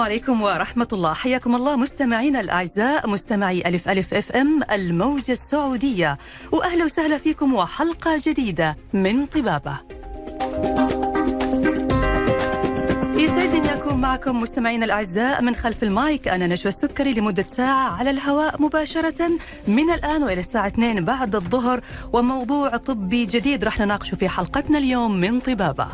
عليكم ورحمة الله. حياكم الله مستمعينا الأعزاء مستمعي ألف ألف إف إم الموجة السعودية. وأهلا وسهلا فيكم وحلقة جديدة من طبابة. يسعدني أكون معكم مستمعينا الأعزاء من خلف المايك أنا نشوى السكري لمدة ساعة على الهواء مباشرة من الآن وإلى الساعة 2 بعد الظهر. وموضوع طبي جديد رح نناقشه في حلقتنا اليوم من طبابة.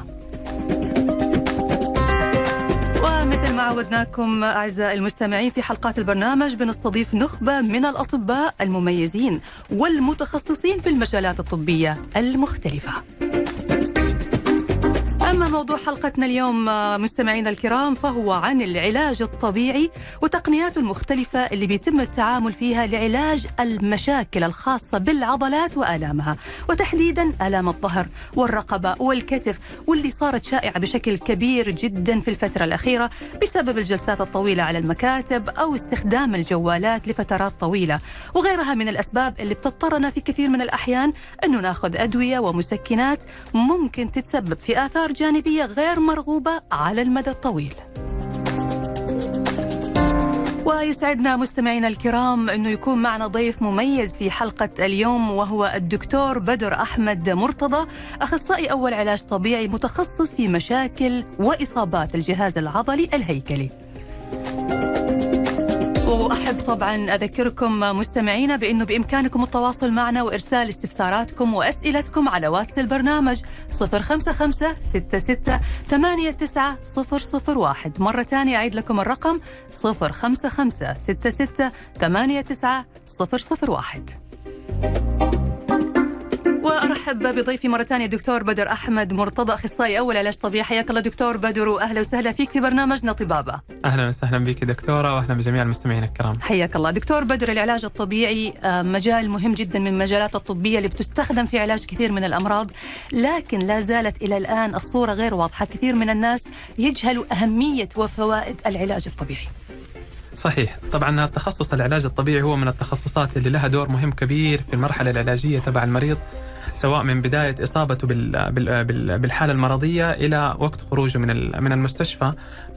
ومثل ما عودناكم أعزائي المستمعين في حلقات البرنامج بنستضيف نخبة من الأطباء المميزين والمتخصصين في المجالات الطبية المختلفة. أما موضوع حلقتنا اليوم مستمعينا الكرام فهو عن العلاج الطبيعي وتقنياته المختلفة اللي بيتم التعامل فيها لعلاج المشاكل الخاصة بالعضلات وآلامها وتحديدا آلام الظهر والرقبة والكتف واللي صارت شائعة بشكل كبير جدا في الفترة الأخيرة بسبب الجلسات الطويلة على المكاتب أو استخدام الجوالات لفترات طويلة. وغيرها من الأسباب اللي بتضطرنا في كثير من الأحيان أنه ناخذ أدوية ومسكنات ممكن تتسبب في آثار جانبية غير مرغوبة على المدى الطويل ويسعدنا مستمعينا الكرام إنه يكون معنا ضيف مميز في حلقة اليوم وهو الدكتور بدر أحمد مرتضى أخصائي أول علاج طبيعي متخصص في مشاكل وإصابات الجهاز العضلي الهيكلي. واحب طبعا أذكركم مستمعينا بأنه بإمكانكم التواصل معنا وإرسال استفساراتكم وأسئلتكم على واتس البرنامج 055 66 89 001 مرة ثانية أعيد لكم الرقم 055 66 89 001 وأرحب بضيفي مرة ثانية دكتور بدر أحمد مرتضى أخصائي أول علاج طبيعي حياك الله دكتور بدر واهلا وسهلا فيك في برنامجنا طبابة. أهلا وسهلا بك دكتورة واهلا بجميع المستمعين الكرام. حياك الله دكتور بدر العلاج الطبيعي مجال مهم جدا من المجالات الطبية اللي بتستخدم في علاج كثير من الأمراض لكن لا زالت إلى الآن الصورة غير واضحة كثير من الناس يجهلوا أهمية وفوائد العلاج الطبيعي. صحيح طبعا التخصص العلاج الطبيعي هو من التخصصات اللي لها دور مهم كبير في المرحلة العلاجية تبع المريض سواء من بداية إصابته بالحالة المرضية إلى وقت خروجه من من المستشفى.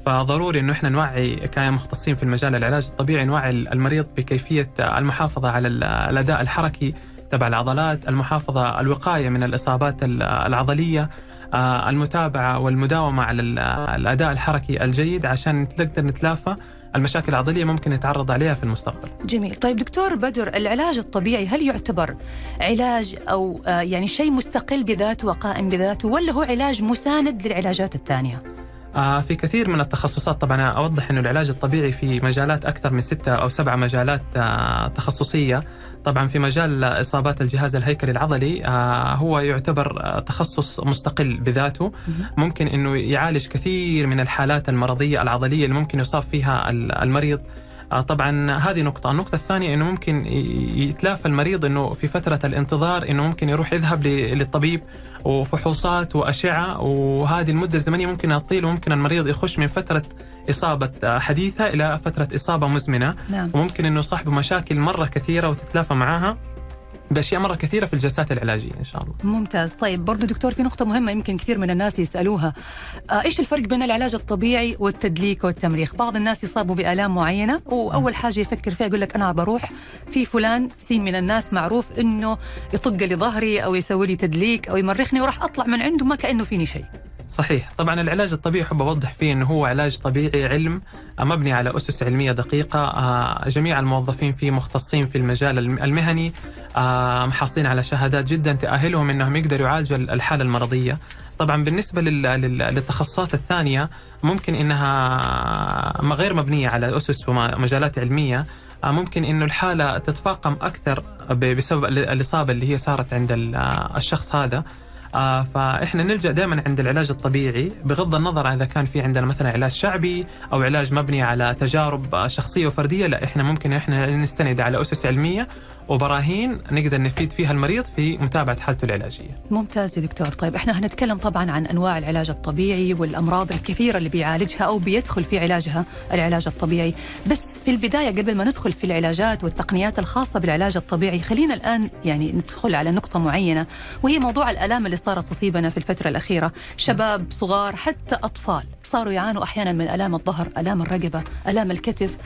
فضروري إنه إحنا نوعي كمختصين في المجال العلاج الطبيعي نوعي المريض بكيفية المحافظة على الأداء الحركي تبع العضلات، المحافظة الوقايه من الإصابات العضلية، المتابعة والمداومة على الأداء الحركي الجيد عشان نقدر نتلافى. المشاكل العضلية ممكن يتعرض عليها في المستقبل. جميل، طيب دكتور بدر العلاج الطبيعي هل يعتبر علاج أو يعني شيء مستقل بذاته وقائم بذاته ولا هو علاج مساند للعلاجات الثانية؟ آه في كثير من التخصصات طبعا أوضح إنه العلاج الطبيعي في مجالات أكثر من ستة أو سبعة مجالات آه تخصصية. طبعا في مجال إصابات الجهاز الهيكلي العضلي آه هو يعتبر تخصص مستقل بذاته. ممكن إنه يعالج كثير من الحالات المرضية العضلية اللي ممكن يصاب فيها المريض. طبعا هذه نقطة، النقطة الثانية إنه ممكن يتلافى المريض إنه في فترة الانتظار إنه ممكن يروح يذهب للطبيب وفحوصات وأشعة وهذه المدة الزمنية ممكن تطيل وممكن المريض يخش من فترة إصابة حديثة إلى فترة إصابة مزمنة. نعم. وممكن إنه صاحبه مشاكل مرة كثيرة وتتلافى معاها بأشياء مرة كثيرة في الجلسات العلاجية إن شاء الله. ممتاز، طيب برضو دكتور في نقطة مهمة يمكن كثير من الناس يسألوها آه إيش الفرق بين العلاج الطبيعي والتدليك والتمريخ؟ بعض الناس يصابوا بآلام معينة وأول حاجة يفكر فيها يقول لك أنا بروح في فلان سين من الناس معروف إنه يطق لي ظهري أو يسوي لي تدليك أو يمرخني وراح أطلع من عنده ما كأنه فيني شيء. صحيح. طبعا العلاج الطبيعي حب أوضح فيه أنه هو علاج طبيعي علم مبني على أسس علمية دقيقة جميع الموظفين فيه مختصين في المجال المهني محصلين على شهادات جدا تأهلهم أنهم يقدروا يعالجوا الحالة المرضية. طبعا بالنسبة للتخصصات الثانية ممكن أنها غير مبنية على أسس ومجالات علمية ممكن إنه الحالة تتفاقم أكثر بسبب الإصابة اللي هي صارت عند الشخص هذا. آه فإحنا نلجأ دائما عند العلاج الطبيعي بغض النظر إذا كان في عندنا مثلا علاج شعبي أو علاج مبني على تجارب شخصية وفردية لا إحنا ممكن إحنا نستند على أسس علمية وبراهين نقدر نفيد فيها المريض في متابعة حالته العلاجية. ممتاز يا دكتور، طيب إحنا هنتكلم طبعا عن أنواع العلاج الطبيعي والأمراض الكثيرة اللي بيعالجها أو بيدخل في علاجها العلاج الطبيعي، بس في البداية قبل ما ندخل في العلاجات والتقنيات الخاصة بالعلاج الطبيعي، خلينا الآن يعني ندخل على نقطة معينة وهي موضوع الألام اللي صارت تصيبنا في الفترة الأخيرة، شباب صغار حتى أطفال صاروا يعانوا أحيانا من ألام الظهر ألام الرقبة ألام الكتف.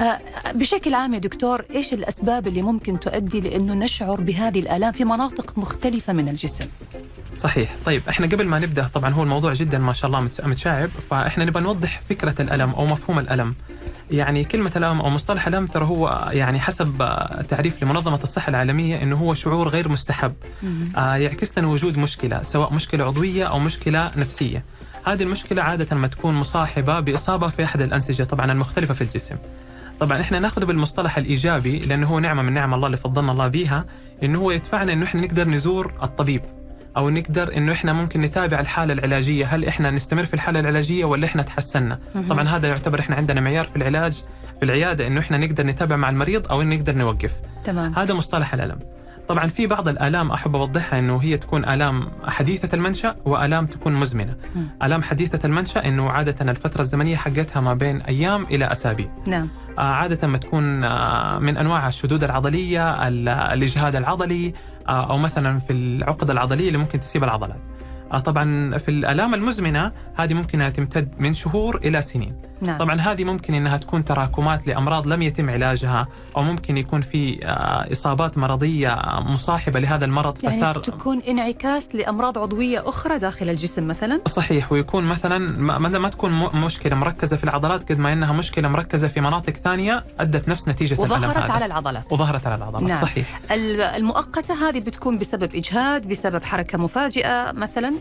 آه، بشكل عام يا دكتور إيش الأسباب اللي ممكن تؤدي لأنه نشعر بهذه الآلام في مناطق مختلفة من الجسم. صحيح. طيب إحنا قبل ما نبدأ طبعا هو الموضوع جدا ما شاء الله متشعب فإحنا نبغى نوضح فكرة الألم أو مفهوم الألم. يعني كلمة الألم أو مصطلح الألم ترى هو يعني حسب تعريف لمنظمة الصحة العالمية أنه هو شعور غير مستحب. آه يعكس لنا وجود مشكلة سواء مشكلة عضوية أو مشكلة نفسية. هذه المشكلة عادة ما تكون مصاحبة بإصابة في أحد الأنسجة طبعا المختلفة في الجسم. طبعا إحنا ناخذه بالمصطلح الإيجابي لأنه هو نعمة من نعم الله اللي فضلنا الله بها إنه هو يدفعنا إنه إحنا نقدر نزور الطبيب أو نقدر إنه إحنا ممكن نتابع الحالة العلاجية هل إحنا نستمر في الحالة العلاجية ولا إحنا تحسنا طبعا هذا يعتبر إحنا عندنا معيار في العلاج في العيادة إنه إحنا نقدر نتابع مع المريض أو نقدر نوقف. تمام. هذا مصطلح الألم. طبعا في بعض الآلام أحب أوضحها إنه هي تكون آلام حديثة المنشأ وآلام تكون مزمنة. م. آلام حديثة المنشأ إنه عادة الفترة الزمنية حقتها ما بين أيام إلى أسابيع. نعم. آه عادة ما تكون آه من أنواع الشدود العضلية، الإجهاد العضلي آه أو مثلا في العقد العضلية اللي ممكن تسيب العضلات. طبعا في الآلام المزمنة هذه ممكن تمتد من شهور إلى سنين نعم. طبعا هذه ممكن إنها تكون تراكمات لأمراض لم يتم علاجها أو ممكن يكون في آه، إصابات مرضية مصاحبة لهذا المرض يعني فصار تكون انعكاس لأمراض عضوية أخرى داخل الجسم مثلا؟ صحيح ويكون مثلا ما, ما تكون مشكلة مركزة في العضلات قد ما إنها مشكلة مركزة في مناطق ثانية أدت نفس نتيجة وظهرت على العضلات. وظهرت على العضلات نعم. صحيح. المؤقتة هذه بتكون بسبب إجهاد بسبب حركة مفاجئة مثلا؟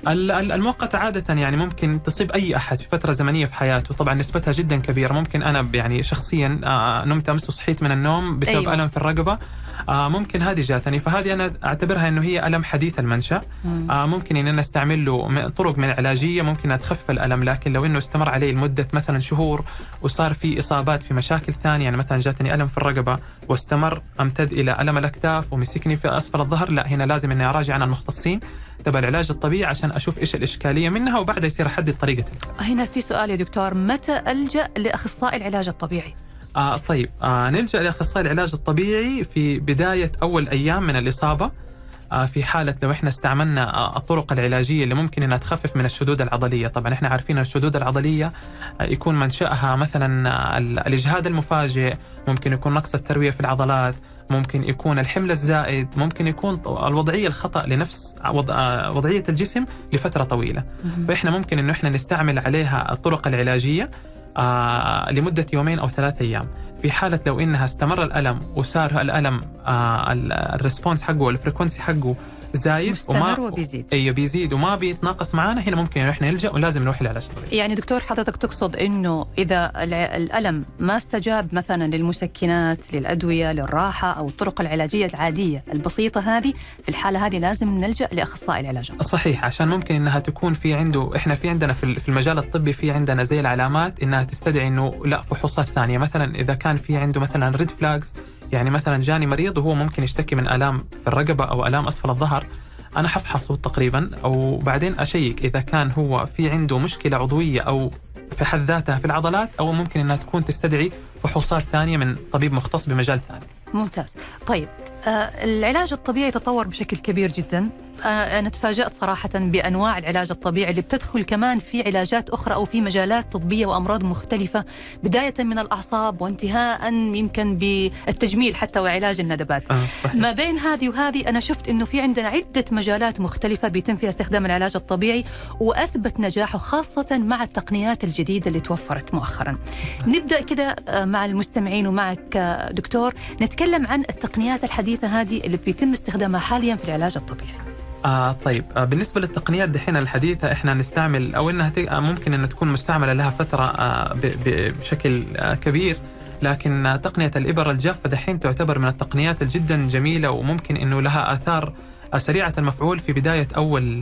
المؤقتة عادة يعني ممكن تصيب أي أحد في فترة زمنية في حياته طبعا نسبتها جدا كبيرة ممكن أنا يعني شخصيا آه، نمت أمس وصحيت من النوم بسبب أيوة. ألم في الرقبة آه ممكن هذه جاتني. فهذه أنا أعتبرها إنه هي ألم حديث المنشأ. آه ممكن إن أنا أستعمل له طرق من العلاجية ممكن تخفف الألم. لكن لو إنه استمر علي لمدة مثلا شهور وصار في إصابات في مشاكل ثانية يعني مثلا جاتني ألم في الرقبة واستمر أمتد إلى ألم الأكتاف ومسكني في اسفل الظهر لا هنا لازم إني أراجع عن المختصين. تبع العلاج الطبيعي عشان أشوف إيش الإشكالية منها وبعدها يصير احدد طريقة. هنا في سؤال يا دكتور متى ألجأ لأخصائي العلاج الطبيعي؟ آه طيب. آه نلجأ لاخصائي العلاج الطبيعي في بداية أول أيام من الإصابة. آه في حالة لو إحنا استعملنا آه الطرق العلاجية اللي ممكن إنها تخفف من الشدود العضلية، طبعا إحنا عارفين الشدود العضلية آه يكون منشأها مثلا آه، الإجهاد المفاجئ، ممكن يكون نقص التروية في العضلات، ممكن يكون الحمل الزائد ممكن يكون الوضعية الخطأ لنفس آه، وضعية الجسم لفترة طويلة. فإحنا ممكن إنه إحنا نستعمل عليها الطرق العلاجية. آه لمدة يومين أو ثلاثة أيام. في حالة لو إنها استمر الألم وصار الألم آه ال response حقه ال frequency حقه زايد مستمر وما وبيزيد. أيوه بيزيد وما بيتناقص معنا هنا ممكن إحنا نلجأ ولازم نروح العلاج الطبيعي يعني دكتور حضرتك تقصد إنه إذا الألم ما استجاب مثلا للمسكنات للأدوية للراحة أو الطرق العلاجية العادية البسيطة هذه في الحالة هذه لازم نلجأ لأخصائي العلاج. صحيح عشان ممكن إنها تكون في عنده إحنا في عندنا في المجال الطبي في عندنا زي العلامات إنها تستدعي إنه لا فحوصات ثانية. مثلا إذا كان في عنده مثلا ريد فلاجز يعني مثلا جاني مريض وهو ممكن يشتكي من آلام في الرقبة أو آلام أسفل الظهر أنا حفحصه تقريبا أو بعدين أشيك إذا كان هو في عنده مشكلة عضوية أو في حد ذاتها في العضلات أو ممكن إنها تكون تستدعي فحوصات ثانية من طبيب مختص بمجال ثاني. ممتاز. طيب آه العلاج الطبيعي تطور بشكل كبير جدا آه، أنا تفاجأت صراحة بأنواع العلاج الطبيعي اللي بتدخل كمان في علاجات أخرى أو في مجالات طبية وأمراض مختلفة بداية من الأعصاب وانتهاء يمكن بالتجميل حتى وعلاج الندبات. آه ما بين هذه وهذه أنا شفت أنه في عندنا عدة مجالات مختلفة بيتم فيها استخدام العلاج الطبيعي وأثبت نجاحه خاصة مع التقنيات الجديدة اللي توفرت مؤخرا. نبدأ كده آه، مع المستمعين ومعك آه، دكتور نتكلم عن التقنيات الحديثة هذه اللي بيتم استخدامها حاليا في العلاج الطبيعي. آه طيب. آه بالنسبة للتقنيات دحين الحديثة إحنا نستعمل أو إنها آه ممكن إنها تكون مستعملة لها فترة آه بشكل آه كبير. لكن آه تقنية الإبر الجافة دحين تعتبر من التقنيات الجدا جميلة وممكن إنه لها آثار آه سريعة المفعول في بداية أول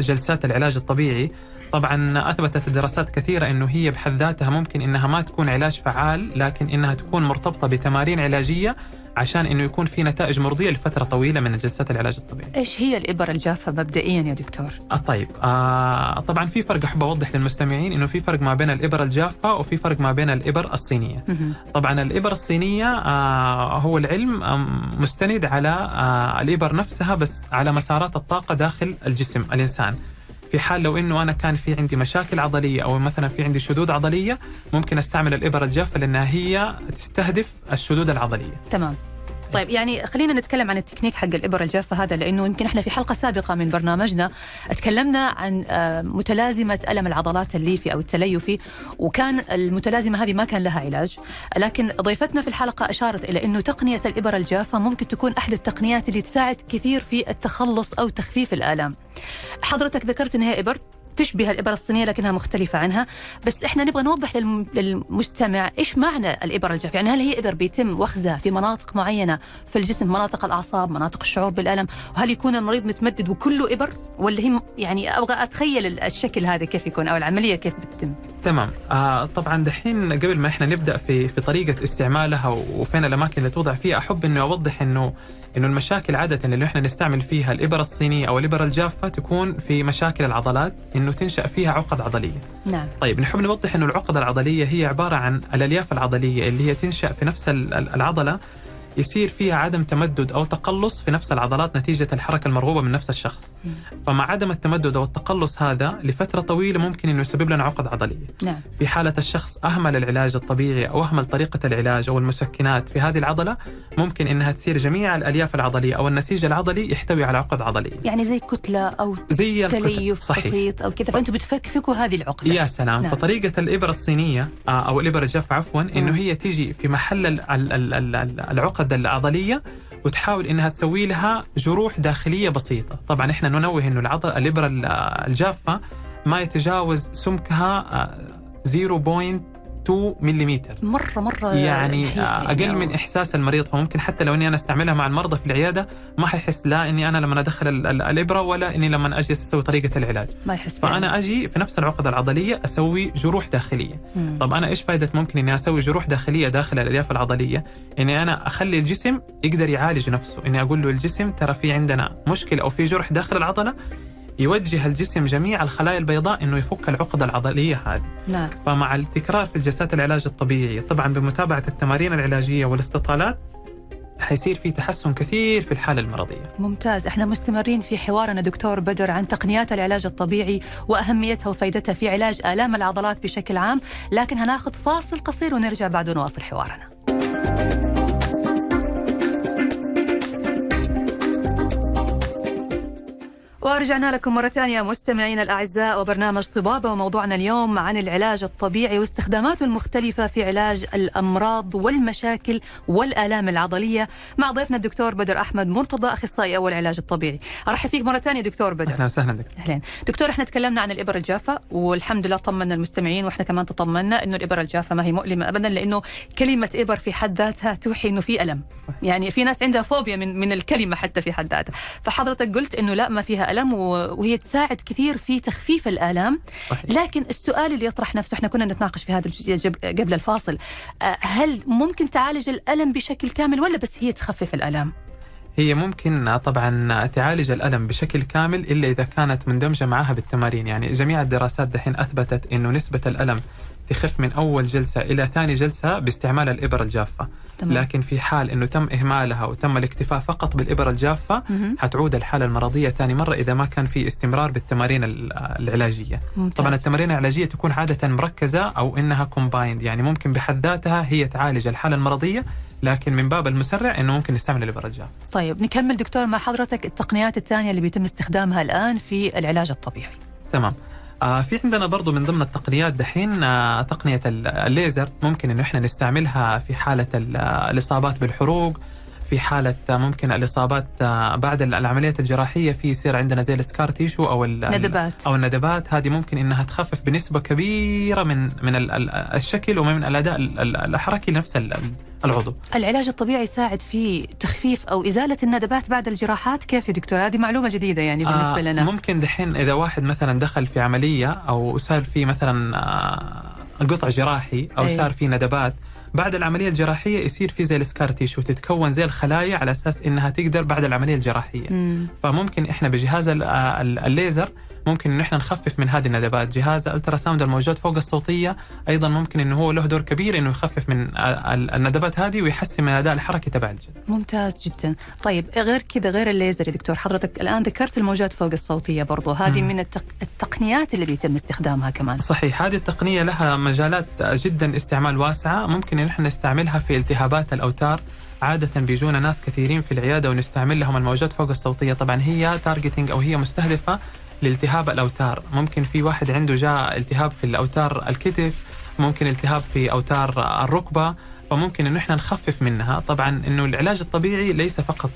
جلسات العلاج الطبيعي. طبعا أثبتت دراسات كثيرة إنه هي بحد ذاتها ممكن إنها ما تكون علاج فعال لكن إنها تكون مرتبطة بتمارين علاجية عشان إنه يكون في نتائج مرضية لفترة طويلة من جلسات العلاج الطبيعي. إيش هي الإبر الجافة مبدئيا يا دكتور؟ آه طيب آه طبعا في فرق أحب أوضح للمستمعين إنه في فرق ما بين الإبر الجافة وفي فرق ما بين الإبر الصينية. طبعا الإبر الصينية آه هو العلم آه مستند على آه الإبر نفسها بس على مسارات الطاقة داخل الجسم الإنسان. في حال لو إنه أنا كان في عندي مشاكل عضلية أو مثلا في عندي شدود عضلية ممكن أستعمل الإبرة الجافة لأنها هي تستهدف الشدود العضلية. تمام. طيب يعني خلينا نتكلم عن التكنيك حق الابره الجافه هذا لأنه يمكن إحنا في حلقة سابقة من برنامجنا تكلمنا عن آه، متلازمة ألم العضلات الليفي أو التليفي وكان المتلازمة هذه ما كان لها علاج لكن ضيفتنا في الحلقة أشارت إلى إنه تقنية الابره الجافه ممكن تكون أحد التقنيات اللي تساعد كثير في التخلص أو تخفيف الآلام. حضرتك ذكرت إنها إبر تشبه الإبرة الصينية لكنها مختلفة عنها. بس إحنا نبغى نوضح للمجتمع إيش معنى الإبرة الجافة يعني هل هي إبر بيتم وخزها في مناطق معينة في الجسم مناطق الأعصاب مناطق الشعور بالألم؟ وهل يكون المريض متمدد وكله إبر؟ ولا هي يعني أبغى أتخيل الشكل هذا كيف يكون أو العملية كيف بتتم؟ تمام. آه طبعا دحين قبل ما إحنا نبدأ في في طريقة استعمالها وفين الأماكن اللي توضع فيها أحب إني أوضح إنه إنه المشاكل عادة اللي إحنا نستعمل فيها الإبرة الصينية أو الإبرة الجافة تكون في مشاكل العضلات إنه تنشأ فيها عقد عضلية. نعم. طيب نحب نوضح إنه العقد العضلية هي عبارة عن الألياف العضلية اللي هي تنشأ في نفس العضلة يصير فيها عدم تمدد أو تقلص في نفس العضلات نتيجة الحركة المرغوبة من نفس الشخص. فمع عدم التمدد أو التقلص هذا لفترة طويلة ممكن إنه يسبب لنا عقد عضلية. نعم. في حالة الشخص أهمل العلاج الطبيعي أو أهمل طريقة العلاج أو المسكنات في هذه العضلة ممكن إنها تصير جميع الألياف العضلية أو النسيج العضلي يحتوي على عقد عضليه. يعني زي كتلة أو زي تليف صحيح. بسيط أو كذا فانتم بتفكفكوا هذه العقدة. يا سلام نعم. فطريقة الإبرة الصينية آه، أو الإبرة الجاف عفوا إنه هي تيجي في محل العقد العضليه وتحاول إنها تسوي لها جروح داخلية بسيطة، طبعا إحنا ننوه إنه العضل الابره الجافة ما يتجاوز سمكها 0. 2 ملم مره مرة يعني أقل من إحساس المريض. فممكن حتى لو إني أنا أستعملها مع المرضى في العيادة ما حيحس لا إني أنا لما أدخل الإبرة ولا إني لما اجلس أسوي طريقة العلاج. ما يحس فأنا أجي في نفس العقد العضلية أسوي جروح داخلية. مم. طب أنا إيش فائده ممكن إني أسوي جروح داخلية داخل الالياف العضلية؟ إني أنا أخلي الجسم يقدر يعالج نفسه. إني أقول له الجسم ترى في عندنا مشكلة أو في جرح داخل العضلة يوجه الجسم جميع الخلايا البيضاء إنه يفك العقده العضلية هذه. نعم. فمع التكرار في جلسات العلاج الطبيعي طبعا بمتابعة التمارين العلاجية والاستطالات حيصير في تحسن كثير في الحالة المرضية ممتاز إحنا مستمرين في حوارنا دكتور بدر عن تقنيات العلاج الطبيعي وأهميتها وفائدتها في علاج آلام العضلات بشكل عام لكن هناخذ فاصل قصير ونرجع بعد نواصل حوارنا ورجعنا لكم مرة ثانية مستمعينا الأعزاء وبرنامج طبابة وموضوعنا اليوم عن العلاج الطبيعي واستخداماته المختلفة في علاج الأمراض والمشاكل والآلام العضلية مع ضيفنا الدكتور بدر أحمد مرتضى أخصائي أول علاج الطبيعي. أرحب فيك مرة ثانية دكتور بدر. أهلا وسهلا دكتور. أهلا. دكتور إحنا تكلمنا عن الإبر الجافة والحمد لله طمنا المستمعين وإحنا كمان تطمنا إنه الإبر الجافة ما هي مؤلمة أبدا لأنه كلمة إبر في حد ذاتها توحي إنه في ألم. يعني في ناس عندها فوبيا من من الكلمة حتى في حد ذاتها. فحضرتك قلت إنه لا ما فيها الألم وهي تساعد كثير في تخفيف الالام صحيح. لكن السؤال اللي يطرح نفسه إحنا كنا نتناقش في هذا الجزئية قبل الفاصل. آه، هل ممكن تعالج الألم بشكل كامل ولا بس هي تخفف الالام هي ممكن طبعا تعالج الألم بشكل كامل إلا إذا كانت مندمجة معها بالتمارين. يعني جميع الدراسات دحين أثبتت إنه نسبة الألم تخف من أول جلسة إلى ثاني جلسة باستعمال الإبر الجافة تمام. لكن في حال إنه تم إهمالها وتم الاكتفاء فقط بالإبر الجافة مهم. حتعود الحالة المرضية ثاني مرة إذا ما كان في استمرار بالتمارين ال- العلاجية ممتاز. طبعا التمارين العلاجية تكون عادة مركزة أو إنها كومبايند يعني ممكن بحد ذاتها هي تعالج الحالة المرضية لكن من باب المسرع إنه ممكن نستعمل الإبر الجافة طيب نكمل دكتور مع حضرتك التقنيات الثانية اللي بيتم استخدامها الآن في العلاج الطبيعي تمام آه في عندنا برضو من ضمن التقنيات دحين آه تقنية ال- الليزر ممكن انه إحنا نستعملها في حالة ال- الإصابات بالحروق في حالة ممكن الإصابات آه، بعد ال- العمليات الجراحية في يصير عندنا زي السكار تيشو أو ال- ندبات. أو الندبات هذه ممكن إنها تخفف بنسبة كبيرة من من ال- ال- الشكل ومن الأداء ال- ال- الحركي لنفس العضو. العلاج الطبيعي يساعد في تخفيف أو إزالة الندبات بعد الجراحات كيف يا دكتور هذه معلومة جديدة يعني بالنسبة آه لنا ممكن دحين إذا واحد مثلا دخل في عملية أو صار في مثلا آه قطع جراحي أو أيوة. صار في ندبات بعد العملية الجراحية يصير في زي ال scar tissue تتكون زي الخلايا على أساس إنها تقدر بعد العملية الجراحية مم. فممكن إحنا بجهاز ال- الليزر ممكن انه إحنا نخفف من هذه الندبات. جهاز ال ultrasound الموجات فوق الصوتية أيضا ممكن إنه هو له دور كبير إنه يخفف من الندبات هذه ويحسن من الاداء الحركي تبع الجلد ممتاز جدا. طيب غير كذا غير الليزر يا دكتور حضرتك الآن ذكرت الموجات فوق الصوتية برضو. هذه من التق... التقنيات اللي بيتم استخدامها كمان. صحيح هذه التقنية لها مجالات جدا استعمال واسعة. ممكن إن إحنا نستعملها في التهابات الأوتار. عادة بيجونا ناس كثيرين في العيادة ونستعمل لهم الموجات فوق الصوتية. طبعا هي تارجتنج أو هي مستهدفة لالتهاب الأوتار. ممكن في واحد عنده جاء التهاب في الأوتار الكتف ممكن التهاب في أوتار الركبة فممكن انه إحنا نخفف منها. طبعا إنه العلاج الطبيعي ليس فقط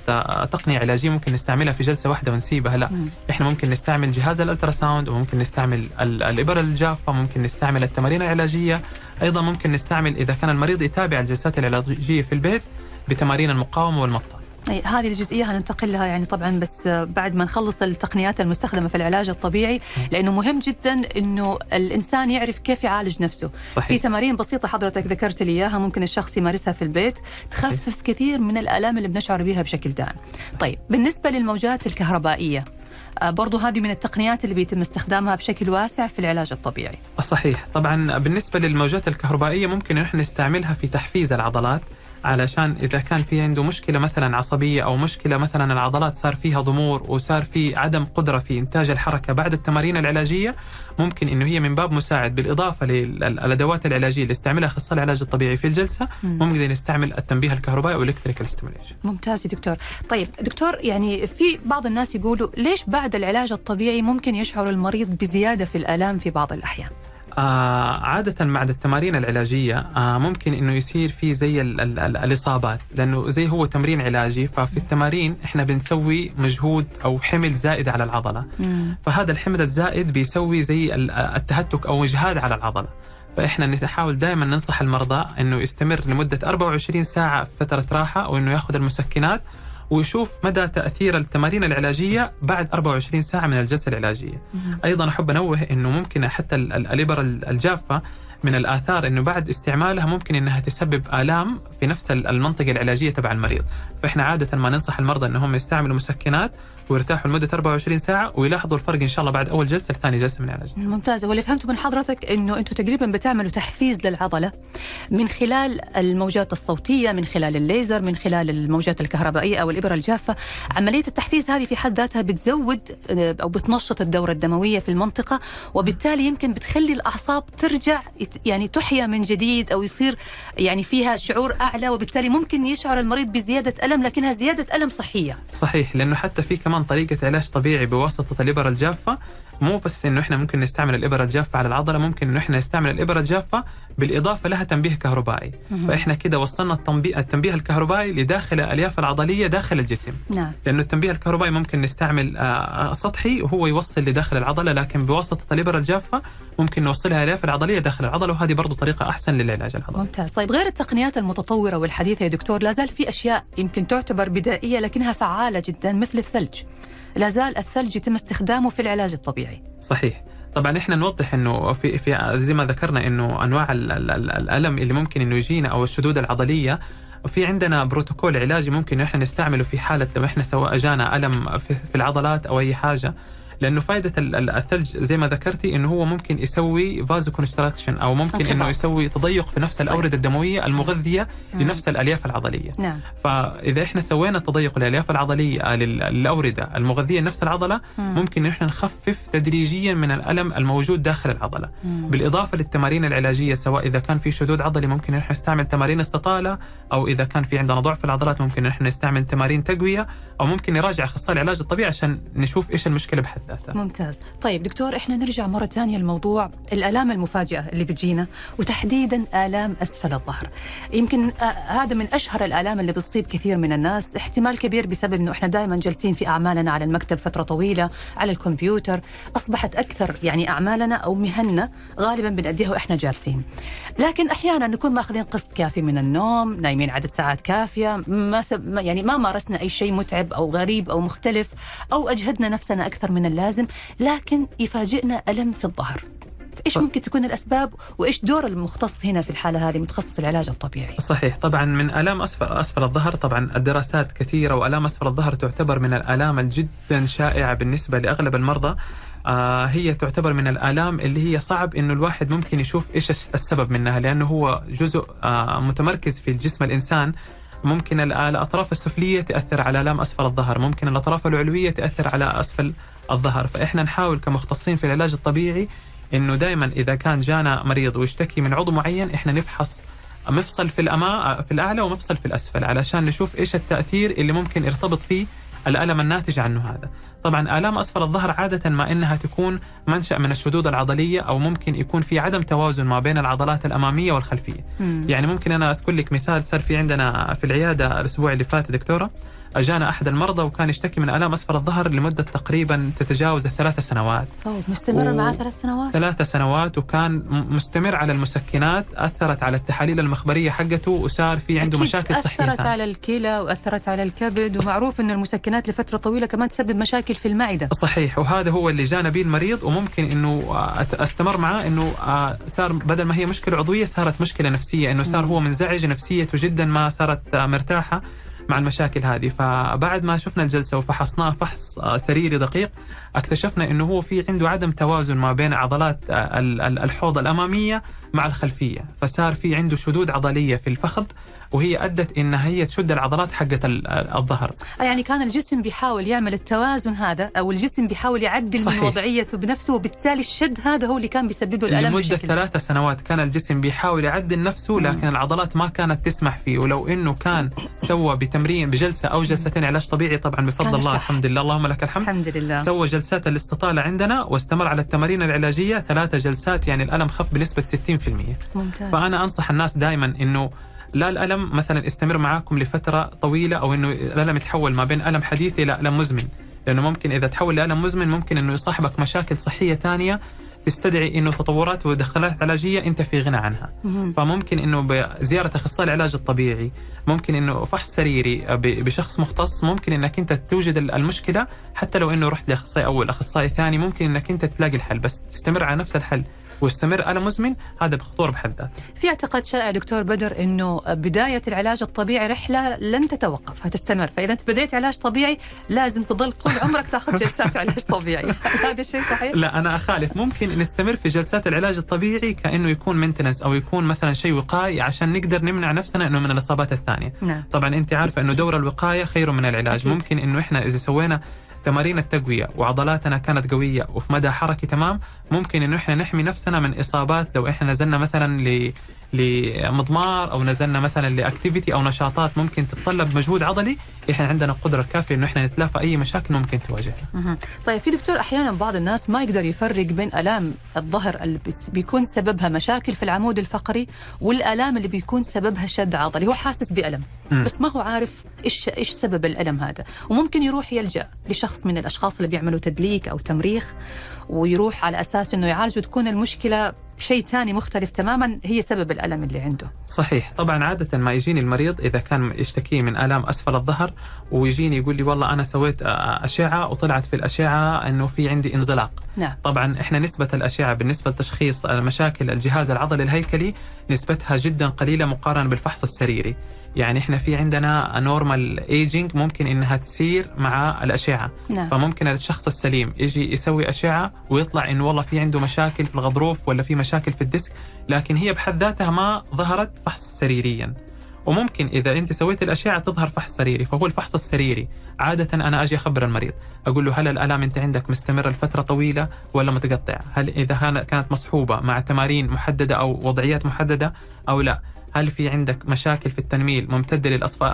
تقنية علاجية ممكن نستعملها في جلسة واحدة ونسيبها لا. مم. إحنا ممكن نستعمل جهاز الألتراساوند وممكن نستعمل الإبر الجافة ممكن نستعمل التمارين العلاجية. أيضا ممكن نستعمل إذا كان المريض يتابع الجلسات العلاجية في البيت بتمارين المقاومة والمطة. هذه الجزئية هننتقل لها يعني طبعا بس بعد ما نخلص التقنيات المستخدمة في العلاج الطبيعي لأنه مهم جدا إنه الإنسان يعرف كيف يعالج نفسه. صحيح. في تمارين بسيطة حضرتك ذكرت لي إياها ممكن الشخص يمارسها في البيت تخفف صحيح. كثير من الآلام اللي بنشعر بها بشكل دائم. طيب بالنسبة للموجات الكهربائية آه، برضو هذه من التقنيات اللي بيتم استخدامها بشكل واسع في العلاج الطبيعي. صحيح. طبعا بالنسبة للموجات الكهربائية ممكن نحن نستعملها في تحفيز العضلات علشان إذا كان في عنده مشكلة مثلا عصبية أو مشكلة مثلا العضلات صار فيها ضمور وصار في عدم قدرة في إنتاج الحركة بعد التمارين العلاجية ممكن إنه هي من باب مساعد بالإضافة للأدوات العلاجية اللي يستعملها اخصائي العلاج الطبيعي في الجلسة ممكن نستعمل التنبيه الكهربائي electrical stimulation ممتاز يا دكتور. طيب دكتور يعني في بعض الناس يقولوا ليش بعد العلاج الطبيعي ممكن يشعر المريض بزيادة في الألام في بعض الأحيان؟ آه عادة بعد التمارين العلاجية آه ممكن إنه يصير في زي ال ال ال الإصابات لأنه زي هو تمرين علاجي ففي التمارين إحنا بنسوي مجهود أو حمل زائد على العضلة مم. فهذا الحمل الزائد بيسوي زي التهتك أو إجهاد على العضلة فإحنا نحاول دائما ننصح المرضى إنه يستمر لمدة 24 ساعة في فترة راحة أو انه ياخذ المسكنات ويشوف مدى تأثير التمارين العلاجية بعد 24 ساعة من الجلسة العلاجية. أيضا أحب أنوه إنه ممكن حتى الإبر الجافة من الآثار إنه بعد استعمالها ممكن إنها تسبب آلام في نفس المنطقة العلاجية تبع المريض، فإحنا عادة ما ننصح المرضى إنهم يستعملوا مسكنات ويرتاحوا لمدة 24 ساعة ويلاحظوا الفرق إن شاء الله بعد أول جلسة لثاني جلسة من العلاج. ممتاز. واللي فهمته من حضرتك إنه أنتم تقريبا بتعملوا تحفيز للعضلة من خلال الموجات الصوتية، من خلال الليزر، من خلال الموجات الكهربائية أو الإبرة الجافة، عملية التحفيز هذه في حد ذاتها بتزود آه، أو بتنشط الدورة الدموية في المنطقة وبالتالي يمكن بتخلي الأعصاب ترجع يعني تحيا من جديد أو يصير يعني فيها شعور أعلى وبالتالي ممكن يشعر المريض بزيادة ألم لكنها زيادة ألم صحية. صحيح لأنه حتى في كمان طريقة علاج طبيعي بواسطة الابر الجافه مو بس إنه إحنا ممكن نستعمل الإبرة الجافة على العضلة ممكن إنه إحنا نستعمل الإبرة الجافة بالإضافة لها تنبيه كهربائي. فإحنا كده وصلنا التنبيه, التنبيه الكهربائي لداخل الألياف العضلية داخل الجسم. نعم. لأنه التنبيه الكهربائي ممكن نستعمل آه، آه، سطحي وهو يوصل لداخل العضلة لكن بواسطة الإبرة الجافة ممكن نوصلها الألياف العضلية داخل العضلة وهذه برضه طريقة أحسن للعلاج العضلي. ممتاز. طيب غير التقنيات المتطورة والحديثة يا دكتور لا زال في أشياء يمكن تعتبر بدائية لكنها فعالة جدا مثل الثلج. لا زال الثلج يتم استخدامه في العلاج الطبيعي. صحيح. طبعا إحنا نوضح إنه في في زي ما ذكرنا إنه أنواع الألم اللي ممكن إنه يجينا أو الشدود العضلية وفي عندنا بروتوكول علاجي ممكن إحنا نستعمله في حالة لو إحنا سواء جانا ألم في العضلات أو أي حاجة. لأنه فائدة الثلج زي ما ذكرتي إنه هو ممكن يسوي vasoconstriction أو ممكن إنه يسوي تضيق في نفس الأوردة الدموية المغذية لنفس الألياف العضلية. نعم. فإذا إحنا سوينا تضيق الالياف العضلية للاورده المغذية لنفس العضلة ممكن إحنا نخفف تدريجيا من الألم الموجود داخل العضلة. بالإضافة للتمارين العلاجية سواء إذا كان في شدود عضلي ممكن إحنا نستعمل تمارين استطالة أو إذا كان في عندنا ضعف في العضلات ممكن إحنا نستعمل تمارين تقوية أو ممكن نراجع أخصائي العلاج الطبيعي عشان نشوف إيش المشكلة بحد. ذاتها ممتاز. طيب دكتور إحنا نرجع مرة ثانية لموضوع الآلام المفاجئة اللي بتجينا وتحديدا آلام أسفل الظهر. يمكن آه هذا من أشهر الآلام اللي بتصيب كثير من الناس. احتمال كبير بسبب أنه إحنا دائما جالسين في أعمالنا على المكتب فترة طويلة على الكمبيوتر. أصبحت أكثر يعني أعمالنا أو مهننا غالبا بنأديها وإحنا جالسين. لكن أحيانا نكون ماخذين قسط كافي من النوم نايمين عدد ساعات كافية ما سب يعني ما مارسنا أي شيء متعب أو غريب أو مختلف أو أجهدنا نفسنا أكثر من اللازم. لكن يفاجئنا ألم في الظهر. إيش ممكن تكون الأسباب وإيش دور المختص هنا في الحالة هذه متخصص العلاج الطبيعي؟ صحيح. طبعا من آلام اسفل اسفل الظهر طبعا الدراسات كثيرة وآلام اسفل الظهر تعتبر من الآلام الجدا شائعة بالنسبة لأغلب المرضى. آه هي تعتبر من الآلام اللي هي صعب إنه الواحد ممكن يشوف إيش السبب منها لأنه هو جزء آه متمركز في جسم الإنسان. ممكن الأطراف السفلية تأثر على آلام أسفل الظهر. ممكن الأطراف العلوية تأثر على أسفل الظهر. فإحنا نحاول كمختصين في العلاج الطبيعي إنه دائما إذا كان جانا مريض ويشتكي من عضو معين إحنا نفحص مفصل في الأمام في الأعلى ومفصل في الأسفل علشان نشوف إيش التأثير اللي ممكن يرتبط فيه الألم الناتج عنه هذا. طبعا آلام أسفل الظهر عادة ما إنها تكون منشأ من الشدود العضلية أو ممكن يكون في عدم توازن ما بين العضلات الأمامية والخلفية مم. يعني ممكن أنا أذكر لك مثال صار في عندنا في العيادة الأسبوع اللي فات دكتورة اجانا أحد المرضى وكان يشتكي من ألام اسفل الظهر لمدة تقريبا تتجاوز الثلاث سنوات. طيب مستمر و... معاه ثلاث سنوات؟ ثلاث سنوات وكان مستمر على المسكنات أثرت على التحاليل المخبرية حقته وصار في عنده مشاكل صحية أثرت على الكلى وأثرت على الكبد ومعروف إن المسكنات لفترة طويلة كمان تسبب مشاكل في المعدة. صحيح وهذا هو اللي جانا به المريض وممكن إنه أستمر معاه إنه صار بدل ما هي مشكلة عضوية صارت مشكلة نفسية إنه صار هو منزعج نفسيته جدا ما صارت مرتاحة مع المشاكل هذه. فبعد ما شفنا الجلسة وفحصناه فحص سريري دقيق اكتشفنا إنه هو في عنده عدم توازن ما بين عضلات الحوض الأمامية مع الخلفية فصار في عنده شدود عضلية في الفخذ وهي أدت انها هي تشد العضلات حقت الظهر. آه، يعني كان الجسم بيحاول يعمل التوازن هذا أو الجسم بيحاول يعدل صحيح. من وضعيته بنفسه وبالتالي الشد هذا هو اللي كان بيسبب له الألم لمدة ثلاث سنوات كان الجسم بيحاول يعدل نفسه لكن مم. العضلات ما كانت تسمح فيه. ولو إنه كان سوى بتمرين بجلسة أو جلستين علاج طبيعي طبعا بفضل الله الحمد لله. اللهم لك الحمد. الحمد لله. سوى جلسات الاستطالة عندنا واستمر على التمارين العلاجية. ثلاثة جلسات يعني الألم خف بنسبة 60% ممتاز. فأنا أنصح الناس دائما إنه لا الألم مثلا استمر معاكم لفترة طويلة أو إنه الألم يتحول ما بين ألم حديث إلى ألم مزمن. لأنه ممكن إذا تحول لالم مزمن ممكن إنه يصاحبك مشاكل صحية ثانية تستدعي إنه تطورات ودخلات علاجية أنت في غنى عنها. فممكن إنه بزياره أخصائي العلاج الطبيعي ممكن إنه فحص سريري بشخص مختص ممكن إنك أنت توجد المشكلة حتى لو إنه رحت لأخصائي أول أخصائي ثاني ممكن إنك أنت تلاقي الحل. بس تستمر على نفس الحل. واستمر. ألم مزمن. هذا بخطورة بحد ذاته في اعتقاد شائع دكتور بدر أنه بداية العلاج الطبيعي رحلة لن تتوقف هتستمر. فإذا أنت بديت علاج طبيعي لازم تظل طول عمرك تاخذ جلسات علاج طبيعي. هذا الشيء صحيح؟ لا أنا أخالف. ممكن نستمر في جلسات العلاج الطبيعي كأنه يكون مينتنس أو يكون مثلا شيء وقائي عشان نقدر نمنع نفسنا أنه من الإصابات الثانية. نعم. طبعا أنت عارفة أنه دور الوقاية خير من العلاج. أكيد. ممكن أنه إحنا إذا سوينا تمارين التقوية وعضلاتنا كانت قوية وفي مدى حركي تمام ممكن انه إحنا نحمي نفسنا من إصابات لو إحنا نزلنا مثلا ل لمضمار أو نزلنا مثلا لأكتيفيتي أو نشاطات ممكن تتطلب مجهود عضلي إحنا عندنا القدره الكافيه إنه إحنا نتلافى أي مشاكل ممكن تواجهنا. طيب في دكتور أحيانا بعض الناس ما يقدر يفرق بين آلام الظهر اللي بيكون سببها مشاكل في العمود الفقري والآلام اللي بيكون سببها شد عضلي، هو حاسس بألم مم. بس ما هو عارف إيش إيش سبب الألم هذا، وممكن يروح يلجأ لشخص من الأشخاص اللي بيعملوا تدليك أو تمريخ ويروح على أساس إنه يعالج وتكون المشكلة شيء ثاني مختلف تماما هي سبب الألم اللي عنده. صحيح، طبعا عادة ما يجيني المريض إذا كان يشتكي من آلام أسفل الظهر ويجيني يقول لي والله أنا سويت أشعة وطلعت في الأشعة إنه في عندي انزلاق. نعم. طبعا إحنا نسبة الأشعة بالنسبة لتشخيص مشاكل الجهاز العضلي الهيكلي نسبتها جدا قليلة مقارنة بالفحص السريري. يعني إحنا في عندنا normal aging ممكن إنها تسير مع الأشعة. نعم. فممكن الشخص السليم يجي يسوي أشعة ويطلع انه والله في عنده مشاكل في الغضروف ولا في مشاكل في ال disc لكن هي بحد ذاتها ما ظهرت فحص سريريا. وممكن إذا أنت سويت الأشعة تظهر فحص سريري فهو الفحص السريري. عادة أنا أجي أخبر المريض أقول له هل الألام أنت عندك مستمرة لفترة طويلة ولا متقطعة؟ هل إذا كانت مصحوبة مع تمارين محددة أو وضعيات محددة أو لا؟ هل في عندك مشاكل في التنميل ممتدة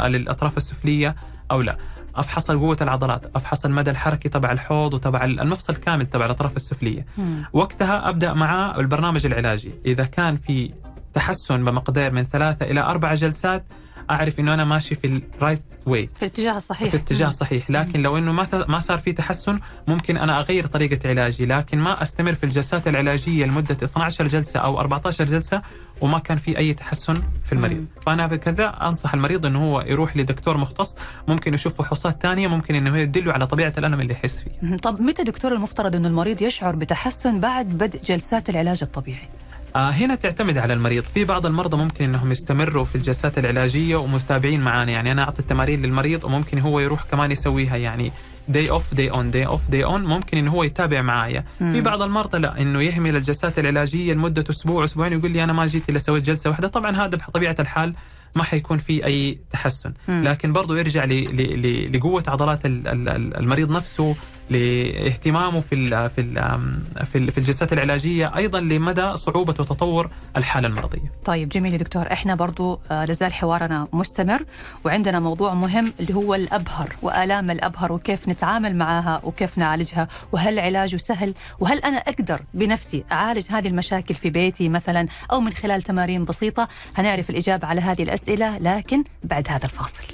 للأطراف السفلية أو لا؟ افحص قوة العضلات؟ افحص المدى الحركي تبع الحوض وتبع المفصل كامل تبع الأطراف السفلية؟ مم. وقتها أبدأ معاه البرنامج العلاجي. إذا كان في تحسن بمقدار من ثلاثة إلى أربع جلسات أعرف إنه أنا ماشي في ال right way في الاتجاه الصحيح. في الاتجاه الصحيح. لكن لو إنه ما ما صار في تحسن ممكن أنا أغير طريقة علاجي. لكن ما أستمر في الجلسات العلاجية لمدة 12 جلسة أو 14 جلسة وما كان في أي تحسن في المريض. مم. فأنا بكذا أنصح المريض إنه هو يروح لدكتور مختص ممكن يشوف فحوصات ثانية ممكن إنه يدله على طبيعة الألم اللي يحس فيه. طب متى دكتور المفترض إنه المريض يشعر بتحسن بعد بدء جلسات العلاج الطبيعي؟ هنا تعتمد على المريض. في بعض المرضى ممكن إنهم يستمروا في الجلسات العلاجية ومتابعين معانا. يعني أنا أعطي التمارين للمريض وممكن هو يروح كمان يسويها يعني day off day on day off day on ممكن إنه هو يتابع معايا. في بعض المرضى لا إنه يهمل الجلسات العلاجية لمدة أسبوع أسبوعين ويقول لي أنا ما جيت إلا سويت جلسة واحدة. طبعا هذا بطبيعة الحال ما حيكون في أي تحسن. لكن برضه يرجع لقوة عضلات المريض نفسه لاهتمامه في ال في ال في الجلسات العلاجية أيضا لمدى صعوبة وتطور الحالة المرضية. طيب جميل يا دكتور إحنا برضو آه، لازال حوارنا مستمر وعندنا موضوع مهم اللي هو الأبهر وآلام الأبهر وكيف نتعامل معها وكيف نعالجها وهل علاجه سهل وهل أنا أقدر بنفسي أعالج هذه المشاكل في بيتي مثلا أو من خلال تمارين بسيطة هنعرف الإجابة على هذه الأسئلة لكن بعد هذا الفاصل.